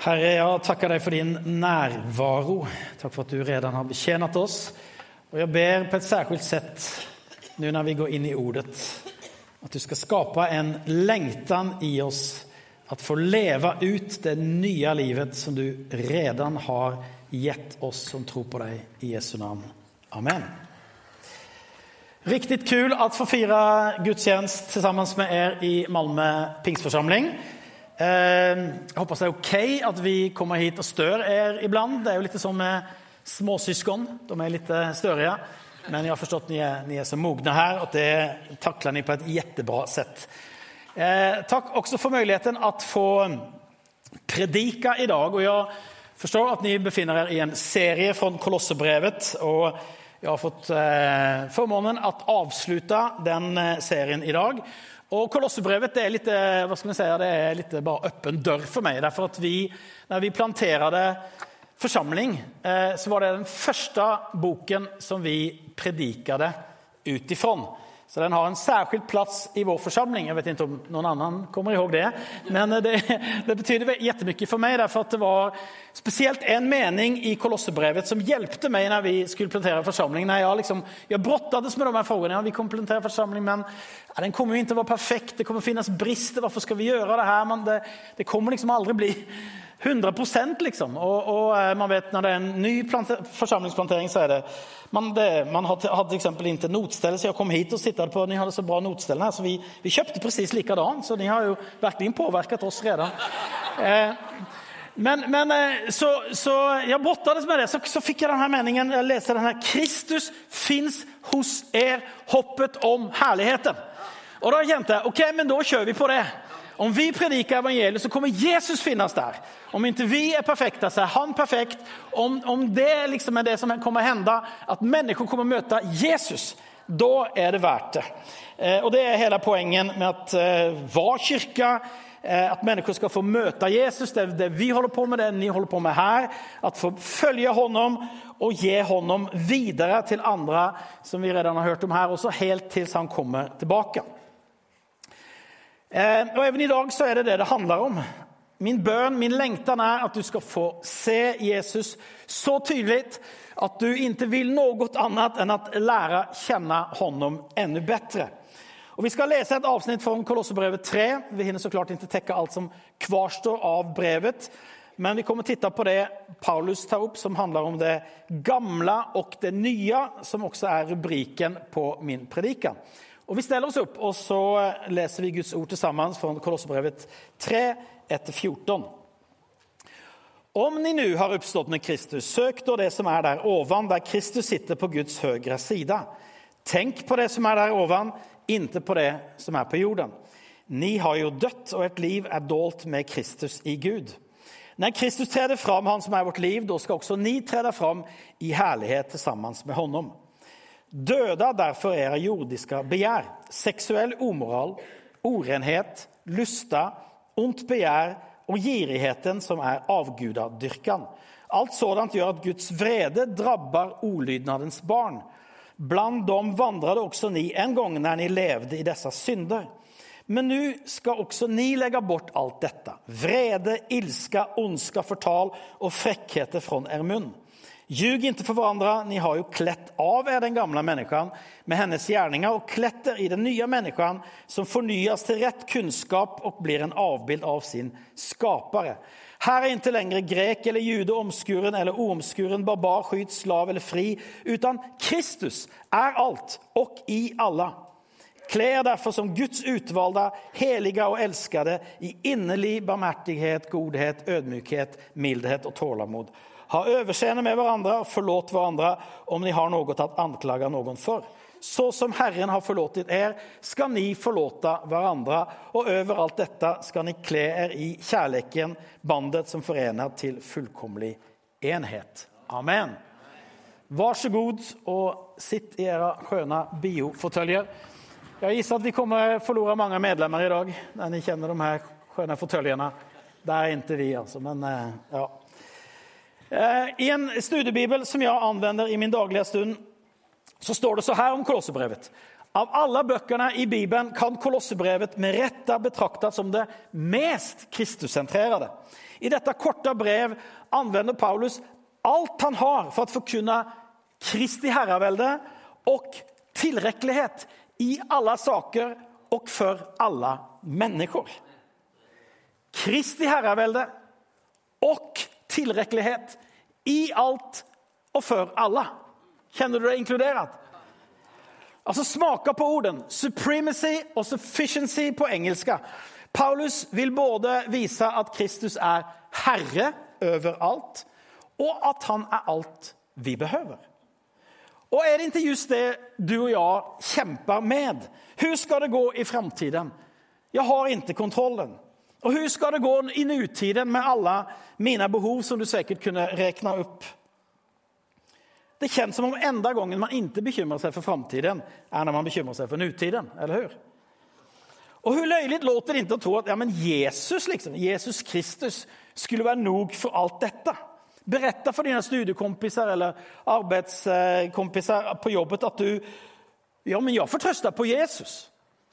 Herre, jeg takker deg for din nærvaro. Takk for at du redan har betjent oss. Og jeg ber på et særskilt sett nå når vi går inn i ordet at du skal skape en lengtan i oss at få leve ut det nye livet som du redan har gitt oss som tror på deg I Jesu navn. Amen. Riktig kul at få fire gudstjenest sammen med dere i Malmö pingstförsamling. håper hoppas det er ok at vi kommer hit og stør er iblant. Det er jo litt som med småsøsken. De litt større, ja. Men jeg har forstått at ni er, så mogne her at det takler ni på et jättebra sett. Eh, også for muligheten att få predika i dag. og jeg forstår at ni befinner dere i en serie fra Kolossebrevet. og Jeg har fått eh, förmånen att avsluta den i serien idag. Kolossebrevet det er litt, hva skal man si, det er litt bare åpen dør for meg. derfor at vi, Når vi planterte forsamling, eh, så var det den første boken som vi predikade utifrån. Så den har en særskilt plass i vår forsamling. Jeg vet ikke om noen annen kommer ihåg det. Men det, det betydde jättemycket for meg, for det var spesielt en mening i Kolosserbrevet som hjelpte meg når vi skulle plantere forsamling. När jeg liksom, jeg brottades med de her frågorna. Ja, vi kommer plantera forsamling, men ja, den kommer jo ikke være perfekt. Det kommer finnes brister. Hvorfor skal vi gjøre det her? Men det, det kommer liksom aldri bli 100 procent liksom. Og, och, eh, man vet når det er en ny forsamlingsplantering, så er det man, det, man har, har eksempel exempel inte så jeg kom hit og sittet på, ni hadde så bra notställ her, så vi, vi kjøpte precis likedan. så ni har jo verkligen påvirket oss redan. Eh, men, men eh, så, så jeg brottades med det, så, så fikk jeg denne meningen, Jeg leser denne. Kristus fins hos er, hoppet om herligheten'. Og da kjente jeg ok, men da kjører vi på det. Om vi predikar evangeliet så kommer Jesus finnes der. Om ikke vi er perfekte, så er han perfekt. Om, om det liksom er det som kommer hende, at mennesker kommer møte Jesus, da er det verdt det. Eh, og det er hele poenget med at eh, vara kyrka, eh, mennesker skal ska få møte Jesus, det, det vi holder på med, det ni holder på med her. At få følge honom og ge honom videre til andre, som vi redan har hørt om her, også så helt til han kommer tillbaka. Eh, Even i dag så er det det det handler om. Min bønn, min lengtan er at du skal få se Jesus så tydelig at du ikke vil noe annet enn at lære kjenne honom enda bedre. Og vi skal lese et avsnitt fra Kolosserbrevet 3. Vi hinner så klart ikke tekke alt som kvarstår av brevet. Men vi kommer titta på det Paulus tar opp, som handler om det gamle og det nye, som også er rubriken på min predikan. Och vi steller oss opp, og så leser vi Guds ord sammen fra Kolosserbrevet 3, etter 14. Om ni nu har oppstått med Kristus, søk da det som er der ovan, der Kristus sitter på Guds høyre sida. Tenk på det som er der ovan, inte på det som er på jorden. Ni har jo dødt, og ert liv er dolt med Kristus i Gud. Når Kristus trer fram, han som er vårt liv, da skal også ni tre fram i herlighet sammen med honom. Döda er av jordiska begjær, seksuell omoral, orenhet, lusta, ont begjær og girigheten som er avgudadyrkan. Alt sådant gjør at Guds vrede drabbar olydnadens barn. Bland dem vandrade også ni en gang når ni levde i disse synder. Men nå skal også ni legge bort alt dette. vrede, ilska, ondska, fortal og frekkheter fra er mun. Ljug inte för varandra, ni har ju klätt av er den gamla människan med hennes gärningar och klätt er i den nya människan som förnyas till rätt kunskap och blir en avbild av sin skapare. Här är inte längre grek eller jude, omskuren eller oomskuren, barbar, skydd, slav eller fri, utan Kristus är allt och i alla. Klä er därför som Guds utvalda, heliga och älskade i innerlig barmhärtighet, godhet, ödmjukhet, mildhet och tålamod. Ha överseende med hverandre og forlåt hverandre om ni har noe å anklage noen for. Så som Herren har forlåtet er skal ni forlåte hverandre. Og over alt dette skal ni kle er i kärleken, bandet som forener til fullkomlig enhet. Amen. Varsågod og sitt i era skjønne biofortøljer. Jeg gissar at vi kommer forlore mange medlemmer i dag, når ni kjenner de her skjønne fortøljene. Det er ikke vi altså. men eh, ja. Eh, I en studiebibel som jeg anvender i min daglige stund så står det så her om Kolosserbrevet. Av alle bøkene i Bibelen kan Kolosserbrevet med rette betraktes som det mest Kristuscentrerade. I dette korta brev anvender Paulus alt han har for å forkynne Kristi herrevelde og tilrekkelighet i alle saker og for alle mennesker. Kristi og och tillräcklighet i alt og for alle. Kjenner du deg inkludert? Altså smaker på orden supremacy og sufficiency på engelska. Paulus vil både vise at Kristus er herre over alt, og at han er alt vi behøver. Og er det ikke just det du og jeg kjemper med? Hvordan skal det gå i framtiden? Jeg har ikke kontrollen. Och hur ska det gå i nutiden med alla mina behov som du säkert kunde räkna upp? Det känns som om enda gången man inte bekymrar sig för framtiden är när man bekymrar sig för nutiden, eller hur? Och hur löjligt låter det inte att tro att ja, Jesus, liksom, Jesus Kristus skulle vara nog för allt detta? Berätta för dina studiekompisar eller arbetskompisar på jobbet att du ja, men jag får trösta på Jesus.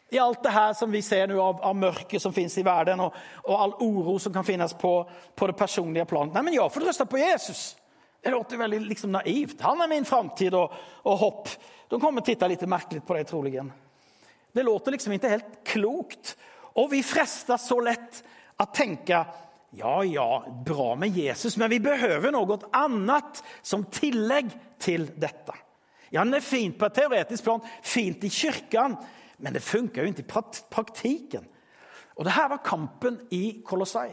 I alt det her som vi ser nå av, av mørket som finnes i verden, og, og, all oro som kan finnes på, på det personlige planet. Nei, men jeg får trösta på Jesus. Det låter veldig liksom naivt. Han er min framtid og, og hopp. De kommer til å titte litt merkelig på det trolig. Det låter liksom ikke helt klokt. Og vi frestas så lett å tenke Ja, ja, bra med Jesus, men vi behøver noe annet som tillegg til dette. Ja, det er fint på et teoretisk plan, fint i kyrkan, men det funka jo ikke i praktiken. Og det her var kampen i Kolossai.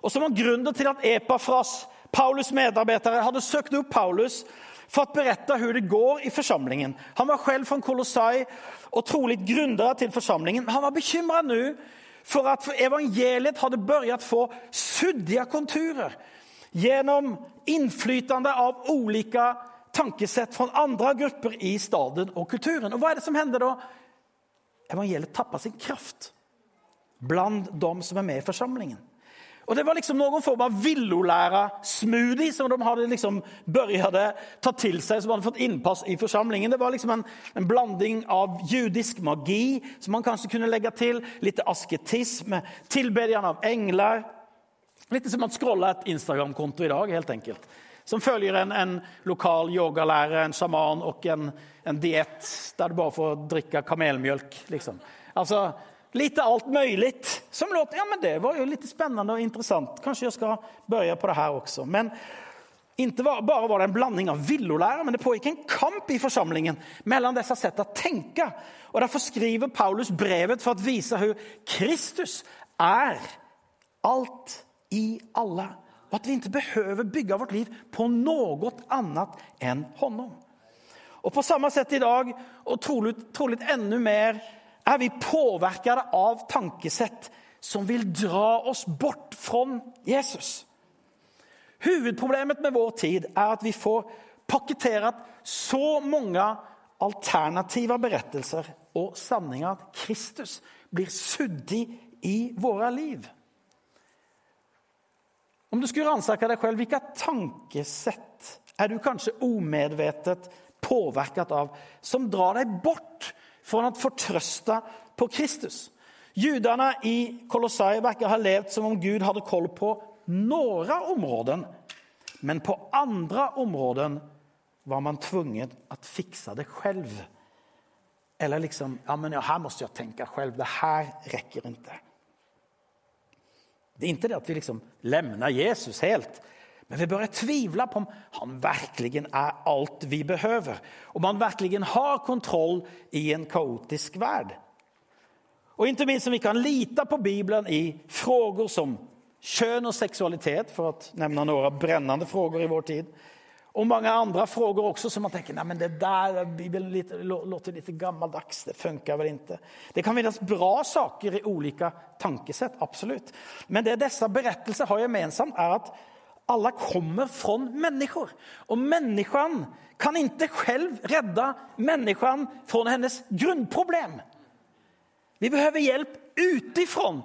Og som var grunnen til at Epafras, Paulus medarbetare, hadde søkt opp Paulus for å berette hvordan det går i forsamlingen. Han var selv fra Kolossai og trolig gründer til forsamlingen. Men han var bekymra nå for at evangeliet hadde börjat få suddige konturer gjennom innflytende av olika tankesett fra andre grupper i staden og kulturen. Og hva er det som hender då? Evangeliet tappa sin kraft blant de som er med i forsamlingen. Og Det var liksom noen form av villolæra-smoothie som de hadde liksom började ta til seg, som hadde fått innpass i forsamlingen. Det var liksom en, en blanding av judisk magi som man kanskje kunne legge til, litt asketism, tilbedelse av engler Litt som man scroller et Instagram-konto i dag, helt enkelt. Som følger en, en lokal yogalærer, en sjaman og en, en diet der du bare får drikke kamelmjølk, Liksom. Alltså, lite alt mulig Som låter, ja men det var jo litt spennende og interessant. Kanskje jeg skal börja på det her også. Men ikke bare var det en blanding av villolærer, men det pågikk en kamp i forsamlingen mellom disse sätt å tenke. Og Derfor skriver Paulus brevet for å vise hvordan Kristus er alt i alla. Och at vi ikke behøver bygge vårt liv på noe annet enn honom. Og på samme sett i dag, og trolig, trolig enda mer er vi påverkade av tankesett som vil dra oss bort fra Jesus. Huvudproblemet med vår tid er at vi får pakketert så mange alternative berettelser og sanninger at Kristus blir suddig i våre liv. Om du skulle ransake deg selv, hvilke tankesett er du kanskje omedvetet påvirket av som drar deg bort fra å fortrøste på Kristus. Judene i Kolossai har ha levt som om Gud hadde koll på noen områder, Men på andre områder var man tvunget å fikse det selv. Eller liksom, ja men her må jeg tenke selv, det her rekker inte. Det er ikke det at vi liksom lemner Jesus helt. Men vi bør tvile på om han virkelig er alt vi behøver. Om han virkelig har kontroll i en kaotisk verd. Og ikke minst om vi kan lita på Bibelen i frågor som kjønn og seksualitet, for å nevne noen brennende frågor i vår tid. Och mange andre frågor også som man tenker nei, men det der Bibeln lite, låter litt gammaldags, det funker vel ikke. Det kan finnes bra saker i ulike tankesett, absolut. Men det disse berettelsene har gemensamt er at alle kommer fra mennesker. Og menneskene kan ikke selv redde menneskene fra hennes grunnproblem. Vi behøver hjelp utifrån.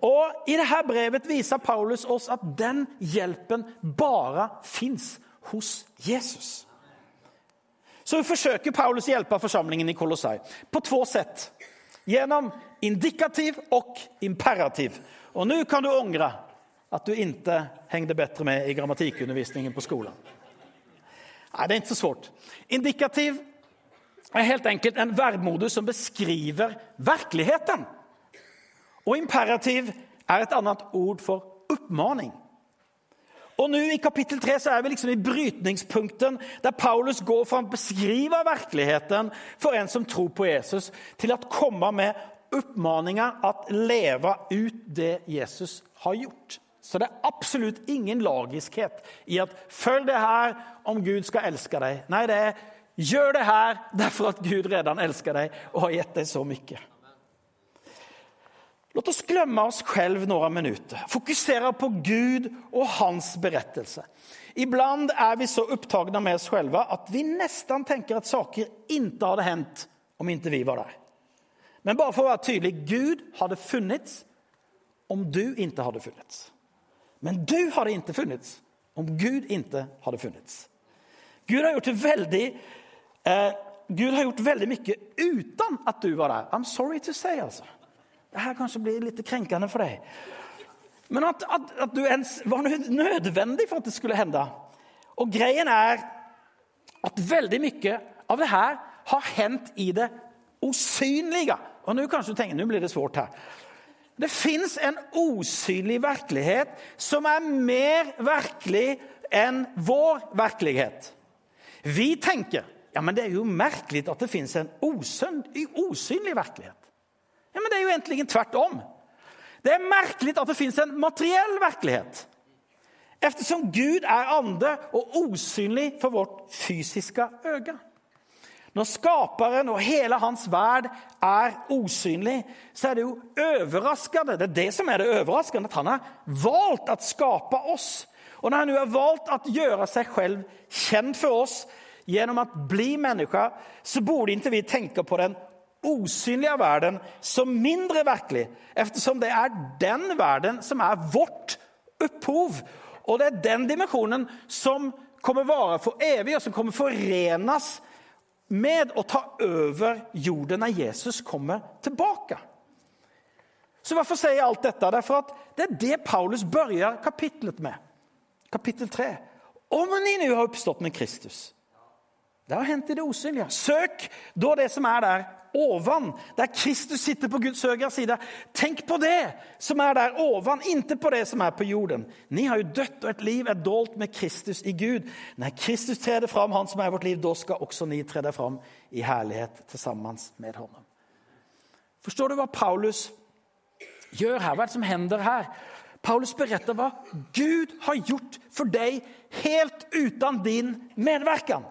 Og I dette brevet viser Paulus oss at den hjelpen bare finns hos Jesus. så forsøker Paulus hjelpe forsamlingen i Kolossai på två sett. Genom indikativ og imperativ. Og nå kan du angre at du ikke hengte bedre med i grammatikkundervisningen på skolen. Nei, det er ikke så svårt. Indikativ er helt enkelt en verbmodus som beskriver virkeligheten. Og imperativ er et annet ord for oppmaning. Og nå I kapittel 3 så er vi liksom i brytningspunkten der Paulus går fra å beskrive virkeligheten for en som tror på Jesus, til å komme med oppmaninger at leve ut det Jesus har gjort. Så det er absolutt ingen logiskhet i at 'følg det her om Gud skal elske deg'. Nei, det er 'gjør det her derfor at Gud redan elsker deg og har gitt deg så mye'. Låt oss glemme oss selv noen minutter. Fokusere på Gud og hans berettelse. Ibland er vi så opptatt med oss selv at vi nesten tenker at saker ikke hadde hendt om ikke vi var der. Men bare for å være tydelig Gud hadde funnits om du ikke hadde funnits. Men du hadde ikke funnits om Gud ikke hadde funnits. Gud har gjort det veldig eh, Gud har gjort veldig mye uten at du var der. I'm sorry to say, altså. Det her kanskje blir litt krenkende for deg. Men at, at, at, du ens var nødvendig for at det skulle hende. Og greien er at veldig mye av det her har hendt i det usynlige. Og nå kanskje du tenker nå blir det svårt her. Det fins en usynlig virkelighet som er mer virkelig enn vår virkelighet. Vi tenker ja, men det er jo merkelig at det fins en usynlig virkelighet. Ja, men det er jo egentlig tvert om. Det er merkelig at det fins en materiell virkelighet. Eftersom Gud er ande og osynlig for vårt fysiske øye. Når skaperen og hele hans verd er osynlig, så er det jo overraskende. Det er det som er det overraskende, at han har valgt å skape oss. Og når han nå har valgt å gjøre seg selv kjent for oss gjennom å bli menneske, så burde ikke vi tenke på den osynliga världen som mindre verklig eftersom det er den världen som er vårt upphov. Og det er den dimensjonen som kommer vara for evig og som kommer forenes med å ta over jorden når Jesus kommer tilbake. Så hvorfor sier jeg alt dette? Derfor at Det er det Paulus begynner kapitlet med. Kapittel 3. Om ni nå har oppstått med Kristus. Det har hendt i det osynlige. Søk da det som er der, ovan, der Kristus sitter på Guds høyre side. Tenk på det som er der ovan, ikke på det som er på jorden. Ni har jo dødt, og et liv er dolt med Kristus i Gud. Når Kristus trer fram, han som er vårt liv, da skal også ni tre fram i herlighet sammen med ham. Forstår du hva Paulus gjør her? Hva er det som hender her? Paulus beretter hva Gud har gjort for deg helt uten din medvirkning.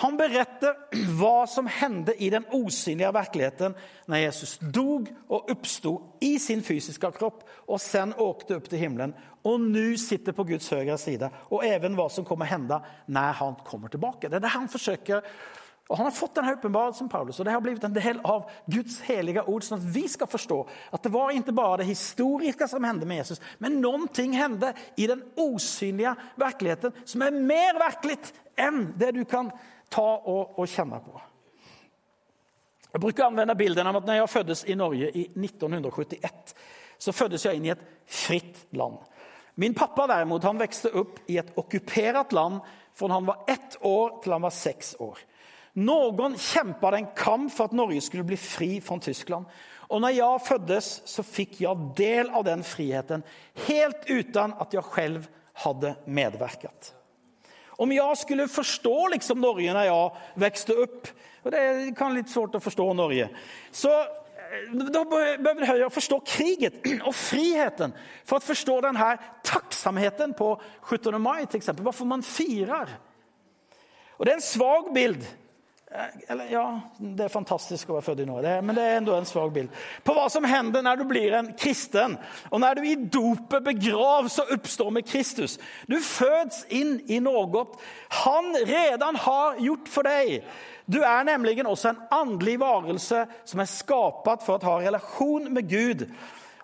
Han beretter hva som hendte i den osynlige virkeligheten når Jesus dog og oppsto i sin fysiske kropp og sen åkte opp til himmelen og nå sitter på Guds høyre side. Og even hva som kommer hende når han kommer tilbake. Det er det han forsøker. Og Han har fått denne åpenbarelsen, Paulus, og det har blitt en del av Guds helige ord, sånn at vi skal forstå at det var ikke bare det historiske som hendte med Jesus, men noen ting hendte i den osynlige virkeligheten som er mer virkelig enn det du kan ta og, og kjenne på. Jeg bruker å anvende bilden av at når jeg fødtes i Norge i 1971, så fødtes jeg inn i et fritt land. Min pappa derimot, han vokste opp i et okkupert land fra han var ett år til han var seks år. Noen kjempet en kamp for at Norge skulle bli fri fra Tyskland. Og når jeg fødtes, så fikk jeg del av den friheten helt uten at jeg selv hadde medvirket. Om jeg skulle forstå liksom Norge når jeg vokste opp og Det kan litt svårt å forstå Norge. Så eh, da bør jeg forstå kriget og friheten for å forstå denne tacksamheten på 17 mai, f.eks. varför man firer. Og det er en svag bild eller, ja, det er fantastisk å være født i Norge, men det er enda en svag bild. På hva som hender når du blir en kristen, og når du i dopet begravs og oppstår med Kristus. Du føds inn i noe han redan har gjort for deg. Du er nemlig også en åndelig varelse som er skapt for å ha relasjon med Gud.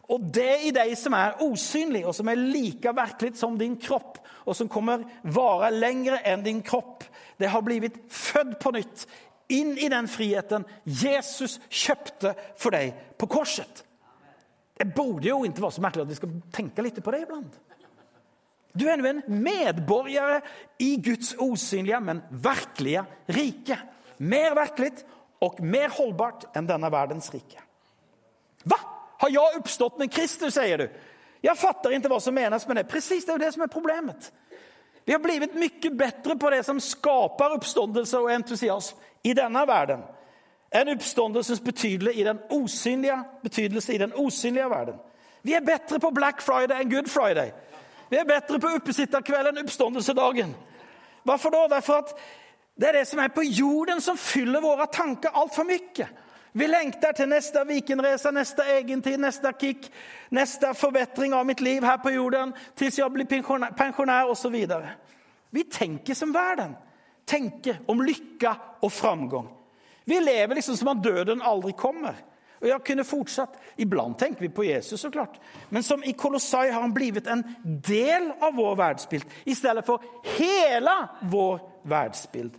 Og det i deg som er osynlig og som er like virkelig som din kropp och som kommer vare lengre enn din kropp. Det har blivit født på nytt inn i den friheten Jesus kjøpte for deg på korset. Det borde jo ikke være så merkelig at vi skal tenke litt på det ibland. Du er nå en medborger i Guds osynlige, men virkelige rike. Mer virkelig og mer holdbart enn denne verdens rike. Hva? Har jeg oppstått med Kristus, sier du? Jag fatter ikke hva som menes med det. Precis, det er jo det som er problemet. Vi har blitt mye bedre på det som skaper oppståndelse og entusiasme i denne verden, enn oppståndelsens betydelse i den osynlige betydelse i den osynliga verden. Vi er bedre på Black Friday enn Good Friday. Vi er bedre på oppesitterkveld enn uppståndelsedagen. Hvorfor da? Derfor at det er det som er på jorden som fyller våre tanker altfor mye. Vi lengter til neste Vikenreise, neste egentid, neste kick, neste forbedring av mitt liv her på jorden til jeg blir pensjonær osv. Vi tenker som verden. Tenker om lykke og framgång. Vi lever liksom som om døden aldri kommer. Og jeg kunne fortsatt. Ibland tenker vi på Jesus så klart. Men som i Kolossai har han blitt en del av vår verdensbild i stedet for hele vår världsbild.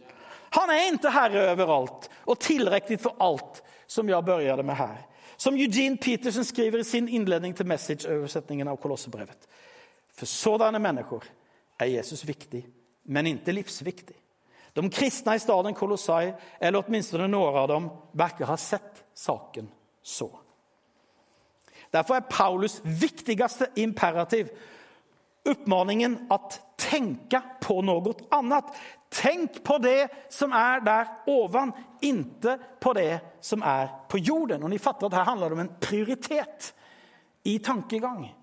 Han er ikke herre overalt og tilrekkelig for allt som jeg begynte med her. Som Eugene Peterson skriver i sin innledning til Message-oversetningen av Kolosserbrevet. For sådanne mennesker er Jesus viktig, men ikke livsviktig. De kristne i staden Kolossai, eller åtminstone noen av dem, verkar ha sett saken så. Derfor er Paulus viktigste imperativ oppmaningen at tenke på noe annat. Tänk på det som er der ovan, inte på det som er på jorden. Och ni at her handler det om en prioritet i tankegang,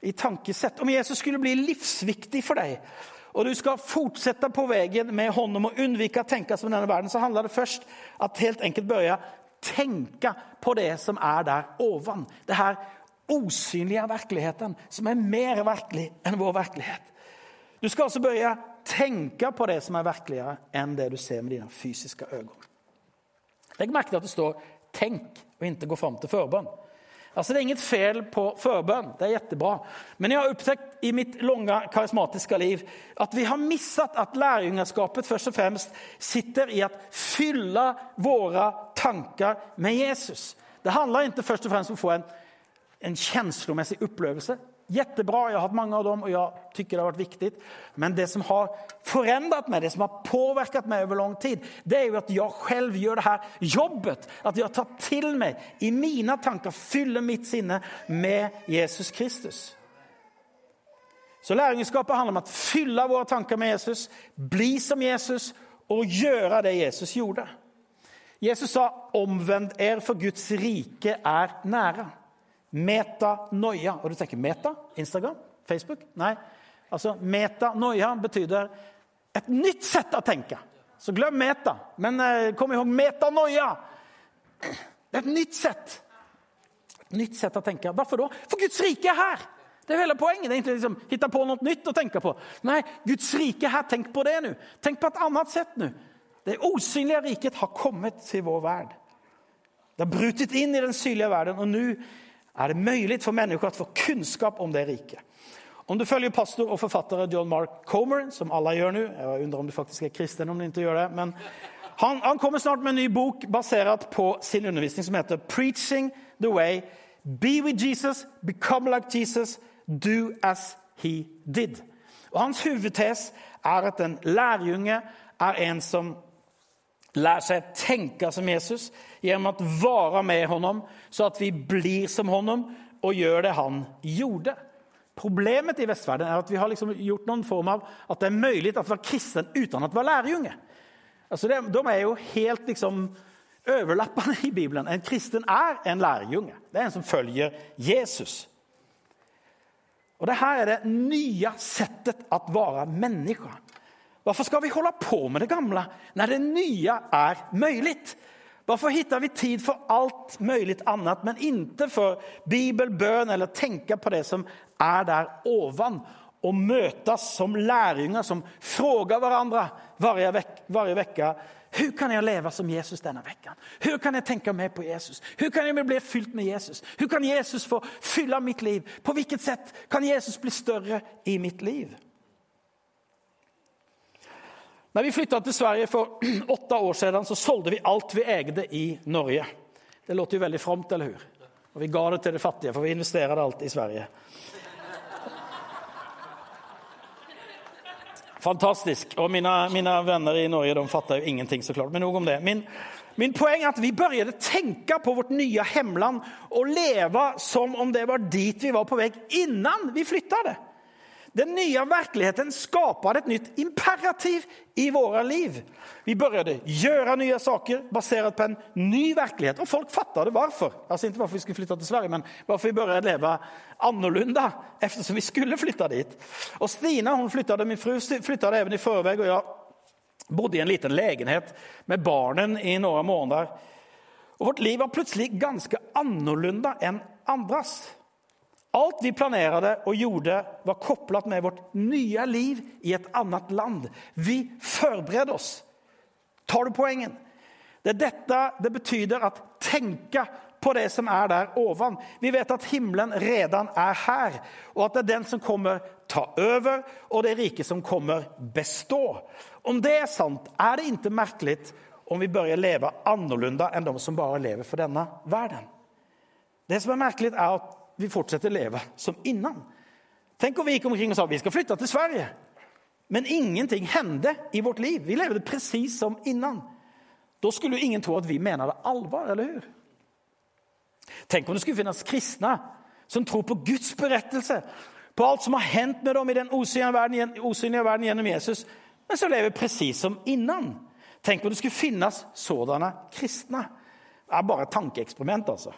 i tankesett. Om Jesus skulle bli livsviktig for deg, og du skal fortsette på veien med hånd om å unnvike å tenke som denne verden, så handler det først at helt enkelt børja tenke på det som er der ovan. Det her osynliga verkligheten som er mer virkelig enn vår virkelighet. Du skal alltså börja tänka på det som er virkeligere, enn det du ser med dine fysiske øyne. Legg merke til at det står 'tenk' og ikke gå fram til forbønn'. Altså, det er inget fel på forbønn. det er jättebra. Men jeg har oppdaget i mitt lange karismatiske liv at vi har mistet at lærerjungerskapet først og fremst sitter i å fylle våre tanker med Jesus. Det handler ikke først og fremst om å få en, en kjenslemessig upplevelse. Jättebra, jag har haft många av dem och jag tycker det har varit viktigt. Men det som har förändrat mig, det som har påverkat mig över lång tid, det är ju att jag själv gör det här jobbet. Att jag tar till mig, i mina tankar, fyller mitt sinne med Jesus Kristus. Så lärjungaskapet handlar om att fylla våra tankar med Jesus, bli som Jesus och göra det Jesus gjorde. Jesus sa omvänd er för Guds rike är nära. Metanoia. Og du tenker meta? Instagram? Facebook? Nei. Altså, metanoia betyder et nytt sett å tenke. Så glem meta, men eh, kom ihåg metanoia. Et nytt sett. Et nytt sett å tenke. Hvorfor da? For Guds rike er her! Det er jo hele poenget. Det er egentlig liksom Hitte på noe nytt å tenke på. Nei, Guds rike er her. Tenk på det nå. Tenk på et annet sett nå. Det osynlige riket har kommet til vår verd. Det har brutit inn i den synlige verden, og nu är det mulig for mennesker å få kunnskap om det rike. Om du følger pastor og forfatter John Mark Comer, som alle gjør nå Jeg undrer om du faktisk er kristen om du ikke gjør det, men han, han kommer snart med en ny bok basert på sin undervisning som heter Preaching the way, Be with Jesus, Become like Jesus, Do as he did. Og hans huvudtes er at en lærjunge er en som lærer seg å tenke som Jesus genom att vara med honom så att vi blir som honom och gör det han gjorde. Problemet i Vestverden er at vi har liksom gjort noen form av at det er mulig å være kristen uten å være lærjunge. Altså de, de er jo helt liksom overlappende i Bibelen. En kristen er en lærjunge. Det er en som følger Jesus. Og Det her er det nye settet å være menneske. Hvorfor skal vi holde på med det gamle når det nye er möjligt? Varför hittar vi tid för allt möjligt annat men inte för bibel, bön eller tänka på det som är där ovan och mötas som lärjungar som frågar varandra varje, veck varje vecka Hur kan jag leva som Jesus denna veckan? Hur kan jag tänka mer på Jesus? Hur kan jag bli fyllt med Jesus? Hur kan Jesus få fylla mitt liv? På vilket sätt kan Jesus bli större i mitt liv? När vi flytta til Sverige for åtte år siden, så solgte vi alt vi eide i Norge. Det låter jo veldig fromt, eller hur? Og vi ga det til de fattige, for vi investerade alt i Sverige. Fantastisk. Og mine, mine venner i Norge de fatter jo ingenting såklart, men nog om det. Min, min poeng er at vi begynte å tenke på vårt nye hemland og leve som om det var dit vi var på vei innan vi flyttade. Den nye virkeligheten skaper et nytt imperativ i våre liv. Vi började gjøre nye saker basert på en ny virkelighet. Og folk fattet det varfor. Altså, ikke hvorfor vi skulle flytte til Sverige, men hvorfor vi började leve annorlunda eftersom vi skulle flytte dit. Og Stina, hun flyttade, min fru flyttade även i förväg og jeg bodde i en liten lägenhet med barnen i noen måneder. Og vårt liv var plutselig ganske annorlunda enn andras. Allt vi planerte og gjorde var kopplat med vårt nye liv i et annet land. Vi förberedde oss. Tar du poengen? Det, detta, det betyder at tenke på det som er der ovan. Vi vet at himmelen redan er her, og at det er den som kommer ta over, og det rike som kommer bestå. Om det er sant, er det ikke merkelig om vi bør leve annorlunda enn de som bare lever for denne verden. Det som er merkelig, er att vi fortsetter å leve som innan. Tenk om vi gikk omkring og sa vi skal flytte til Sverige. Men ingenting hendte i vårt liv. Vi levde precis som innan. Da skulle jo ingen tro at vi mener det allvar, eller hur? Tenk om det skulle finnes kristne som tror på Guds berettelse, på alt som har hendt med dem i den osynlige verden, osynlige verden gjennom Jesus, men som lever precis som innan. Tenk om det skulle finnas sådana er bare et tankeeksperiment, alltså.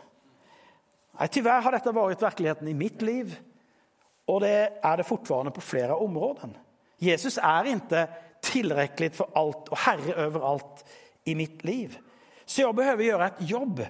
Nej, tyvärr har dette vært virkeligheten i mitt liv og det er det fortfarande på flere områden. Jesus er inte tillräckligt för allt och herre över allt i mitt liv. Så jag behöver göra ett jobb.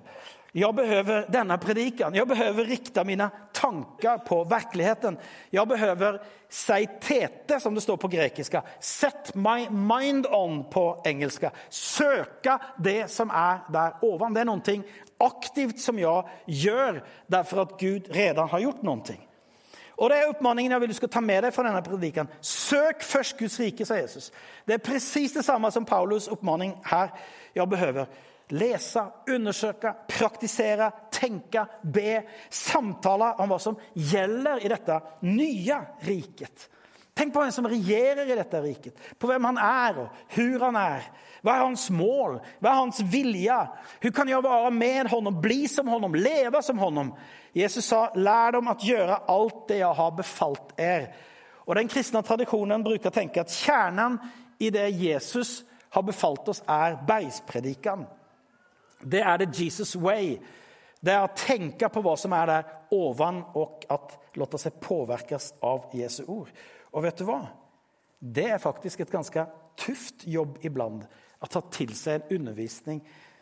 Jag behöver denna predikan. Jag behöver rikta mina tankar på verkligheten. Jag behöver seitete, som det står på grekiska. Set my mind on på engelska. Söka det som är där ovan. Det är någonting aktivt som jeg gjør, derfor at Gud redan har gjort noe. Og det er uppmaningen jeg vil du skal ta med deg fra denne predikan. Søk først Guds rike, sa Jesus. Det är precis detsamma som Paulus uppmaning her. Jeg behøver lese, undersøke, praktisere, tenke, be, samtale om hva som gjelder i dette nye riket. Tänk på hvem som regjerer i dette riket, på hvem han er og hvor han er. Hva er hans mål? Hva er hans vilja? Hun kan gjøre være med honom, bli som honom, leve som honom? Jesus sa, 'Lær dem å gjøre alt det jeg har befalt er. Og den kristne tradisjonen bruker å tenke at kjernen i det Jesus har befalt oss er bergspredikan. Det er the Jesus way. Det er å tenke på hva som er der ovan og at låta seg påvirkes av Jesu ord. Och vet du hva? Det er faktisk et ganske tufft jobb iblant. Å ta til seg en undervisning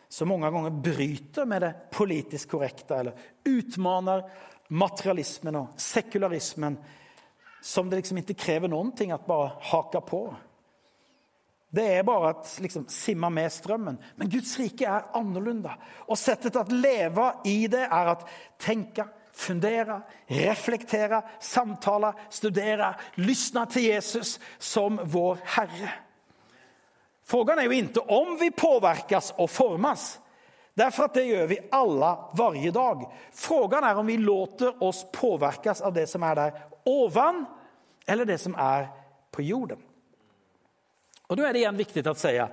som mange ganger bryter med det politisk korrekte, eller utmaner materialismen og sekularismen som det liksom ikke krever noen ting at bare haker på. Det er bare at liksom simma med strømmen. Men Guds rike er annorlunda. Og settet at leve i det er at tänka, fundera, reflektere, samtale, studere, lyssna till Jesus som vår Herre. Frågan är ju inte om vi påverkas och formas. Därför att det gör vi alla varje dag. Frågan är om vi låter oss påverkas av det som är där ovan eller det som är på jorden. Och nå är det igen viktigt att säga,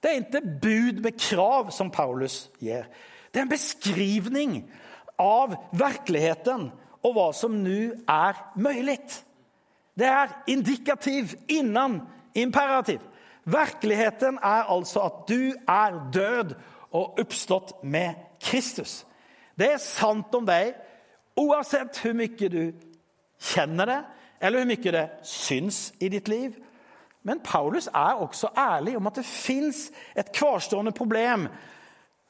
det är inte bud med krav som Paulus ger. Det är en beskrivning av virkeligheten og hva som nå er mulig. Det er indikativ innan imperativ. Virkeligheten er altså at du er død og oppstått med Kristus. Det er sant om deg oavsett hvor mye du kjenner det eller hvor mye det syns i ditt liv. Men Paulus er også ærlig om at det fins et kvarstående problem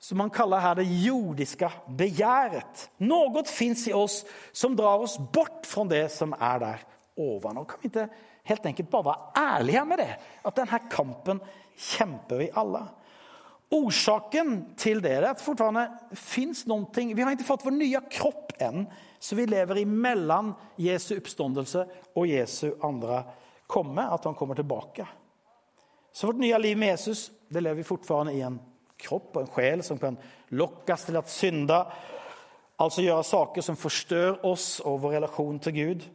som man kaller her det jordiska begjæret. Något fins i oss som drar oss bort fra det som er der over. Nå kan vi ikke helt enkelt bare være ærlige med det? At denne kampen kjemper vi alle. Orsaken til det är att fortfarande noen ting Vi har ikke fått vår nye kropp enn, så vi lever imellom Jesu oppståndelse og Jesu andre komme, at han kommer tilbake. Så vårt nye liv med Jesus, det lever vi fortfarande i en kropp og en sjel som kan lockas til å synde, altså gjøre saker som forstør oss og vår relasjon til Gud.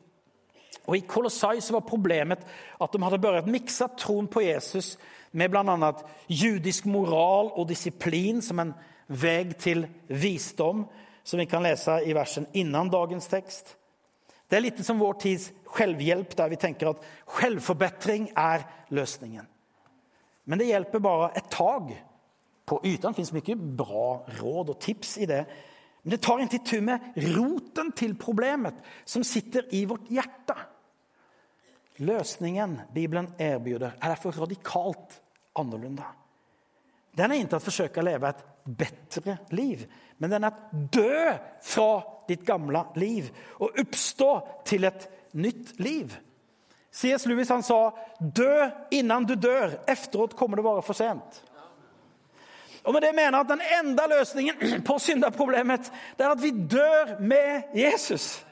Og I Kolossai så var problemet at de hadde börjat mixa tron på Jesus med bl.a. judisk moral og disiplin som en vei til visdom, som vi kan lese i versen innan dagens tekst. Det er litt som vår tids selvhjelp, der vi tenker at selvforbedring er løsningen. Men det hjelper bare et tag. På ytene fins mye bra råd og tips i det. Men det tar inte itu med roten til problemet som sitter i vårt hjerte. Løsningen Bibelen erbjuder er derfor radikalt annorlunda. Den er ikke å forsøke å leve et bedre liv, men den er å dø fra ditt gamle liv og oppstå til et nytt liv. C.S. Lewis han sa 'dø innan du dør, efteråt kommer det bare for sent. Och med det mener jeg at den enda løsningen på syndaproblemet er at vi dør med Jesus.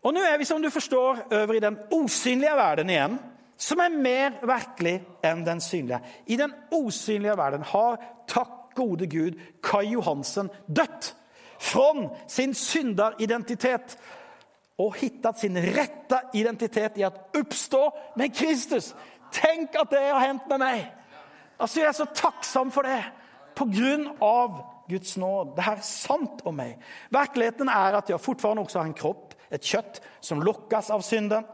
Og nå er vi som du forstår, over i den osynlige verden igjen, som er mer virkelig enn den synlige. I den osynlige verden har, takk gode Gud, Kai Johansen dött fra sin synderidentitet og hittet sin rette identitet i å oppstå med Kristus. Tenk at det har hendt med mig! Alltså Jeg er så takksom for det, på grunn av Guds nåd. Det er sant om meg. Virkeligheten er at jeg fortfarande også har en kropp, et kjøtt, som lokkes av synden.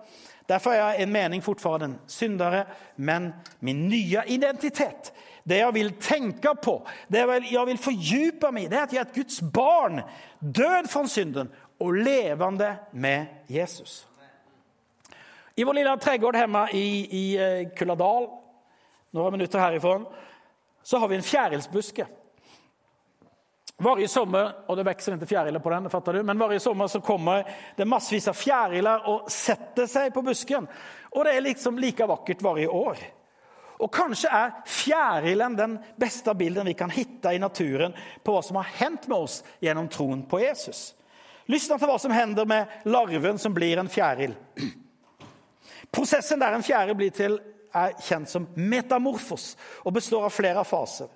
Derfor er jeg en mening fortfarande syndere, men min nye identitet, det jeg vil tenke på, det jeg vil fordype meg i, det er at jeg er et Guds barn, død fra synden og levende med Jesus. I vår lille tregård hjemme i, i eh, Kulladal, några minutter herifra, så har vi en fjärilsbuske. Varje sommer og det vokser ikke fjärilar på den, fatter du, men varje sommer så kommer det massvis av fjärilar og setter seg på busken. Og det er liksom like vakkert var varje år. Og kanskje er fjärilen den beste bilden vi kan hitte i naturen på hva som har hendt med oss gjennom troen på Jesus. Lyssna til hva som hender med larven som blir en fjæril. Prosessen der en fjæril blir till är kjent som metamorfos og består av flere faser.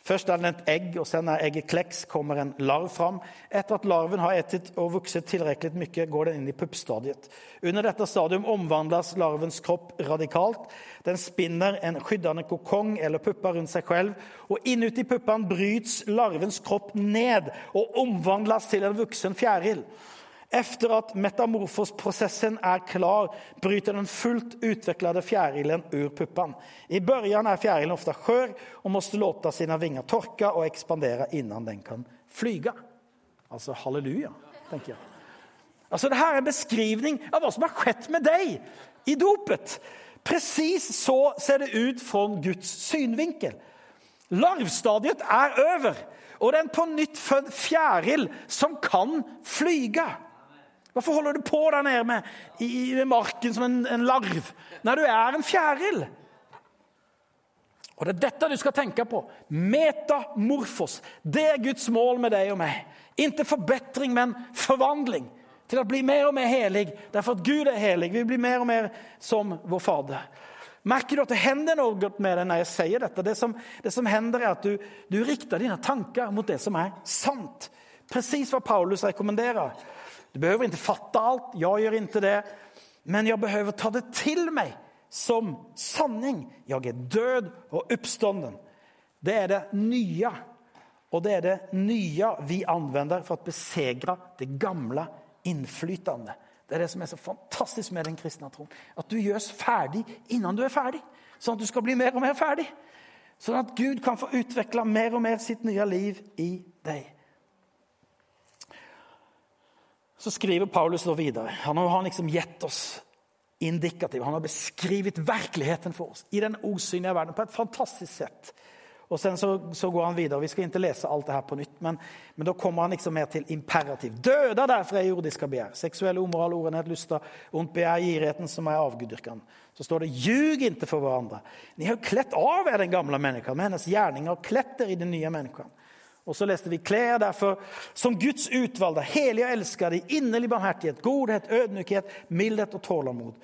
Først er den et egg, og sen er egget kleks, kommer en larv fram. Etter at larven har etet og vokset tilrekkelig mye, går den inn i puppstadiet. Under dette stadium omvandlas larvens kropp radikalt. Den spinner en skyddende kokong eller puppa rundt seg selv, og inuti puppene bryts larvens kropp ned og omvandlas til en vuxen fjäril. Efter at metamorfosprocessen är klar bryter den fullt utvecklade fjärilen ur puppan. I början är fjärilen ofta skör och måste låta sina vingar torka och expandera innan den kan flyga. Alltså halleluja, tänker jag. Alltså det här är en beskrivning av vad som har skett med dig i dopet. Precis så ser det ut från Guds synvinkel. Larvstadiet er over, og det er en på nytt född fjæril som kan flyga. Varför holder du på der nede med, i, i marken som en, en larv Nei, du er en fjæril. Og Det er dette du skal tenke på. Metamorfos. Det er Guds mål med deg og meg. Inte forbedring, men forvandling. Til å bli mer og mer helig. Derfor at Gud er helig. Vi blir mer og mer som vår fader. Merker du at det hender noe med deg når jeg sier dette? Det som, det som hender, er at du, du riktar dine tanker mot det som er sant. Precis hva Paulus rekommenderar. Du behøver inte fatta allt, jag gör inte det. Men jag behöver ta det till mig som sanning. Jag är död och uppstånden. Det är det nya. Och det är det nya vi använder för att besegra det gamla inflytande. Det er det som er så fantastisk med den kristne troen. At du gjøres ferdig innan du er ferdig. Sånn at du skal bli mer og mer ferdig. Sånn at Gud kan få utvikle mer og mer sitt nye liv i dig. Så skriver Paulus da videre. Han har liksom gitt oss indikativ. Han har beskrevet virkeligheten for oss i den osynlige verden på et fantastisk sett. Og sen så, så går han videre. Vi skal ikke lese alt det her på nytt, men, men da kommer han liksom mer til imperativ. Døde derfor er jordiske begjær. Seksuell omoral, orenhet, lyster, ondt begjær, girigheten som er avgudyrkan. Så står det, ljug ikke for hverandre. Ni har kledd av er den gamle mennesken, med hennes gjerninger, og klätt er i den nye människan. Och så leste vi klær derfor som Guds utvalgte, hellige og elskede, i inderlig barmhärtighet, godhet, ødmykhet, mildhet og tålmod.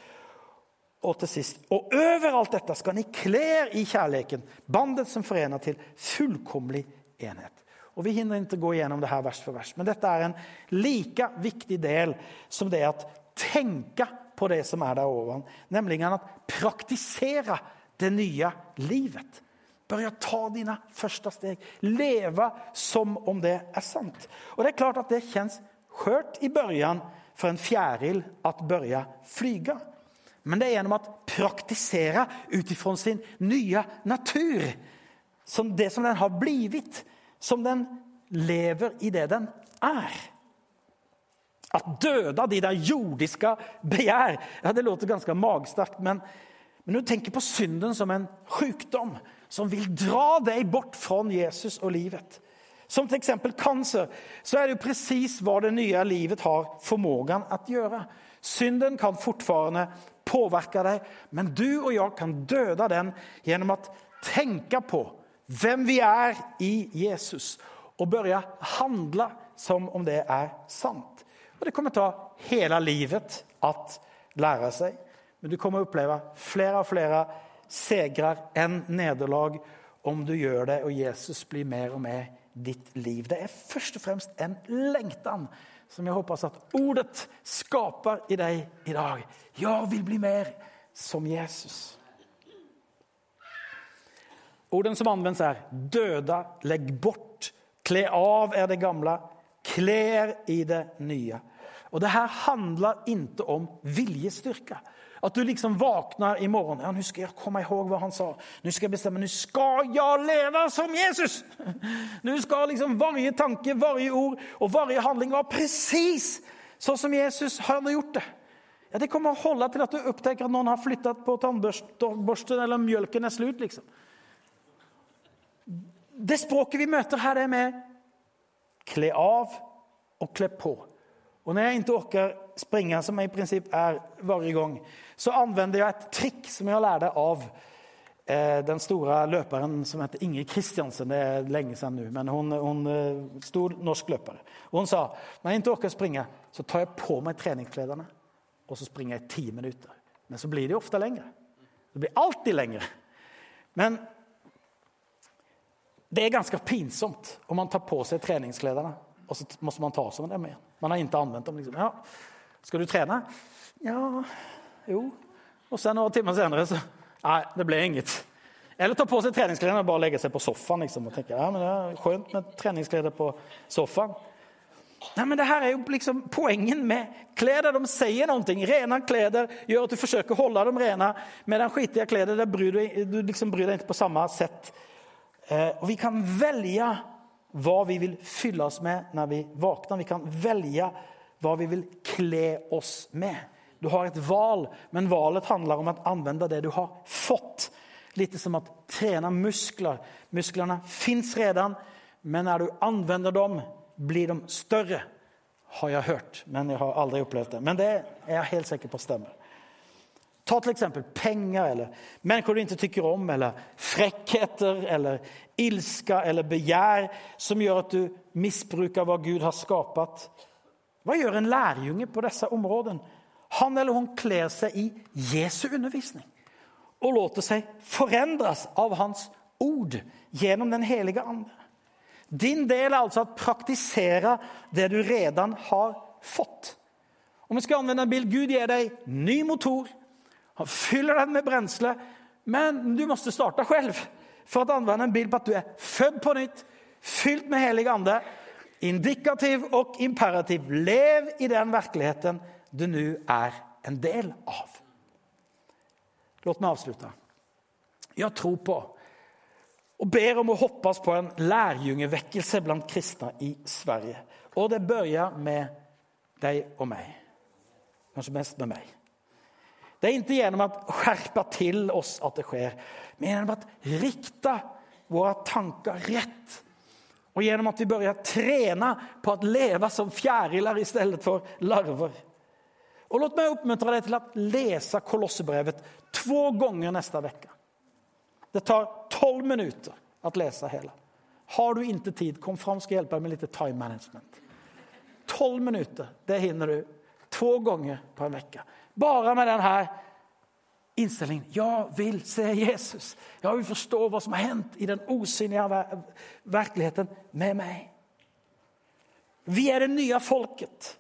Og til sist, Og overalt dette skal ni klä er i kjærligheten, bandet som forener til fullkomlig enhet. Og vi hinner ikke gå igjennom det her vers for vers, men dette er en like viktig del som det är tenke på det som er der ovan, nemlig at praktisere det nye livet. Börja ta dine første steg, Leve som om det er sant. Og det er klart at det kjennes skjørt i børjan for en fjæril at børja flyga. Men det er gjennom å praktisere ut utifrån sin nye natur, som det som den har blivit, som den lever i det den er. At døde av de der jordiske begjær ja, det låter ganske magstarkt, men, men du tenker på synden som en sjukdom som vil dra deg bort fra Jesus og livet. Som exempel cancer, så er det jo precis hva det nye livet har förmågan att gjøre. Synden kan fortfarande påverka deg, men du og jeg kan døde den gjennom å tenke på hvem vi er i Jesus og börja handle som om det er sant. Og det kommer ta hele livet å lære seg, men du kommer oppleve flere og flera segrar enn nederlag om du gjør det og Jesus blir mer og mer ditt liv. Det er først og fremst en lengtan som jeg håper at ordet skaper i deg i dag. Jeg vil bli mer som Jesus. Orden som anvendes, er 'døda', 'legg bort, 'kle av er det gamle, klä er i det nye'. Og det her handler ikke om viljestyrka. Att du liksom vaknar imorgon. Ja, nu ska jag komma ihåg vad han sa. Nu ska jag bestämma. Nu ska jag leva som Jesus. Nu ska liksom varje tanke, varje ord och varje handling vara precis så som Jesus hade gjort det. Ja, det kommer att hålla till att du upptäcker att någon har flyttat på tandborsten eller mjölken är slut. Liksom. Det språket vi møter her, er med 'kle av og 'kle på. Och når jeg ikke orker springe, som jeg i prinsipp er varje gang, så anvender jeg et trikk som jeg har lært av eh, den store løperen som heter Ingrid Kristiansen. Det er lenge siden nå, men hun, hun eh, stor norsk løper. Og hun sa, når jeg ikke orker springe, så tar jeg på meg treningsklærne og så springer jeg i minutter. Men så blir det ofte lengre. Det blir alltid lengre. Men det er ganske pinsomt om man tar på seg treningsklærne og så må man ta seg med dem igen. Man har ikke anvendt dem. Liksom. Ja. Skal du trene? Ja, jo. Og så noen timer senere så, Nei, det ble inget. Eller ta på seg treningsklærne og bare legge seg på soffan liksom og tenke ja men det er skjønt med treningsklær på soffan. Nei, men det her er jo liksom Poenget med kläder. De sier noe. Rena klær gjør at du forsøker å holde dem rene, Medan skitiga kläder, där bryr du, du liksom bryr deg ikke på samme sett. Eh, og vi kan välja vad vi vil fylle oss med når vi våkner. Vi kan velge hva vi vil kle oss med. Du har et val, men valet handler om å anvende det du har fått. Litt som å trene muskler. Musklene fins redan, men når du anvender dem blir de større, Har jeg hørt. men jeg har aldri opplevd det. Men det er jeg helt sikker på stämmer. Ta till exempel pengar eller människor du inte tycker om eller fräckheter eller ilska eller begär som gör att du missbrukar vad Gud har skapat. Vad gör en lärjunge på dessa områden? Han eller hon klär sig i Jesu undervisning och låter sig förändras av hans ord genom den heliga Ande. Din del är alltså att praktisera det du redan har fått. Om vi ska använda en bild, Gud ger dig ny motor, han fyller den med brensle, men du måste starta själv för att använda en bild på att du är född på nytt, fylt med helig ande, indikativ och imperativ. Lev i den verkligheten du nu är en del av. Låt meg avslutte. Jeg tror på og ber om å hoppas på en lærjungevekkelse blant kristne i Sverige. Og det begynner med deg og meg. Kanskje mest med mig. Det är inte genom att skärpa till oss att det sker, men genom att rikta våra tankar rätt. Och genom att vi börjar träna på att leva som fjärilar istället för larver. Och låt mig uppmuntra dig till att läsa Kolosserbrevet två gånger nästa vecka. Det tar 12 minuter att läsa hela. Har du inte tid, kom fram ska hjälpa dig med lite time management. 12 minuter, det hinner du två gånger på en vecka. Bara med denne innstillingen. 'Jeg vil se Jesus. 'Jeg vil forstå hva som har hendt i den osynlige verkligheten med meg.' Vi er det nye folket.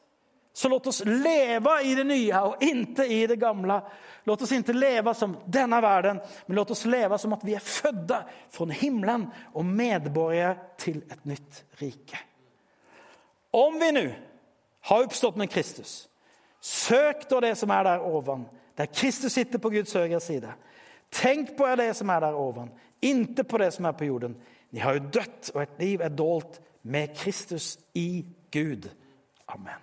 Så låt oss leve i det nye og ikke i det gamle. Låt oss ikke leve som denne verden, men låt oss leve som at vi er født från himlen og medborgere til et nytt rike. Om vi nå har oppstått med Kristus, sök da det som er der ovan, der Kristus sitter på Guds høyre sida. Tenk på det som er der ovan, inte på det som er på jorden. Ni har jo dødt, og et liv er dolt med Kristus i Gud. Amen.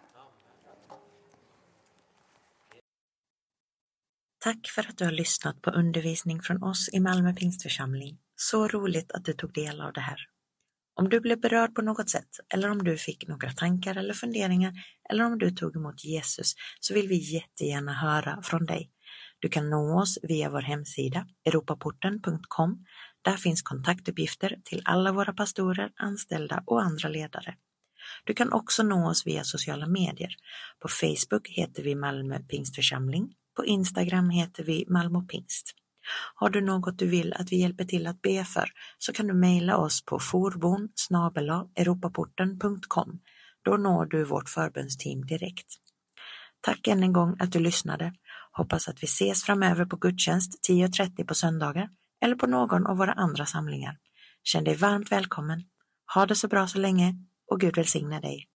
Tack för att du har lyssnat på undervisning från oss i Malmö Pingstförsamling. Så roligt att du tog del av det här. Om du blev berörd på något sätt eller om du fick några tankar eller funderingar eller om du tog emot Jesus så vill vi jättegärna höra från dig. Du kan nå oss via vår hemsida europaporten.com. Där finns kontaktuppgifter till alla våra pastorer, anställda och andra ledare. Du kan också nå oss via sociala medier. På Facebook heter vi Malmö Pingstförsamling. På Instagram heter vi Malmö Pingst. Har du något du vill att vi hjälper till att be för så kan du mejla oss på forbon europaporten.com. Då når du vårt förbönsteam direkt. Tack än en gång att du lyssnade. Hoppas att vi ses framöver på gudstjänst 10.30 på söndagar eller på någon av våra andra samlingar. Känn dig varmt välkommen. Ha det så bra så länge och Gud välsigne dig.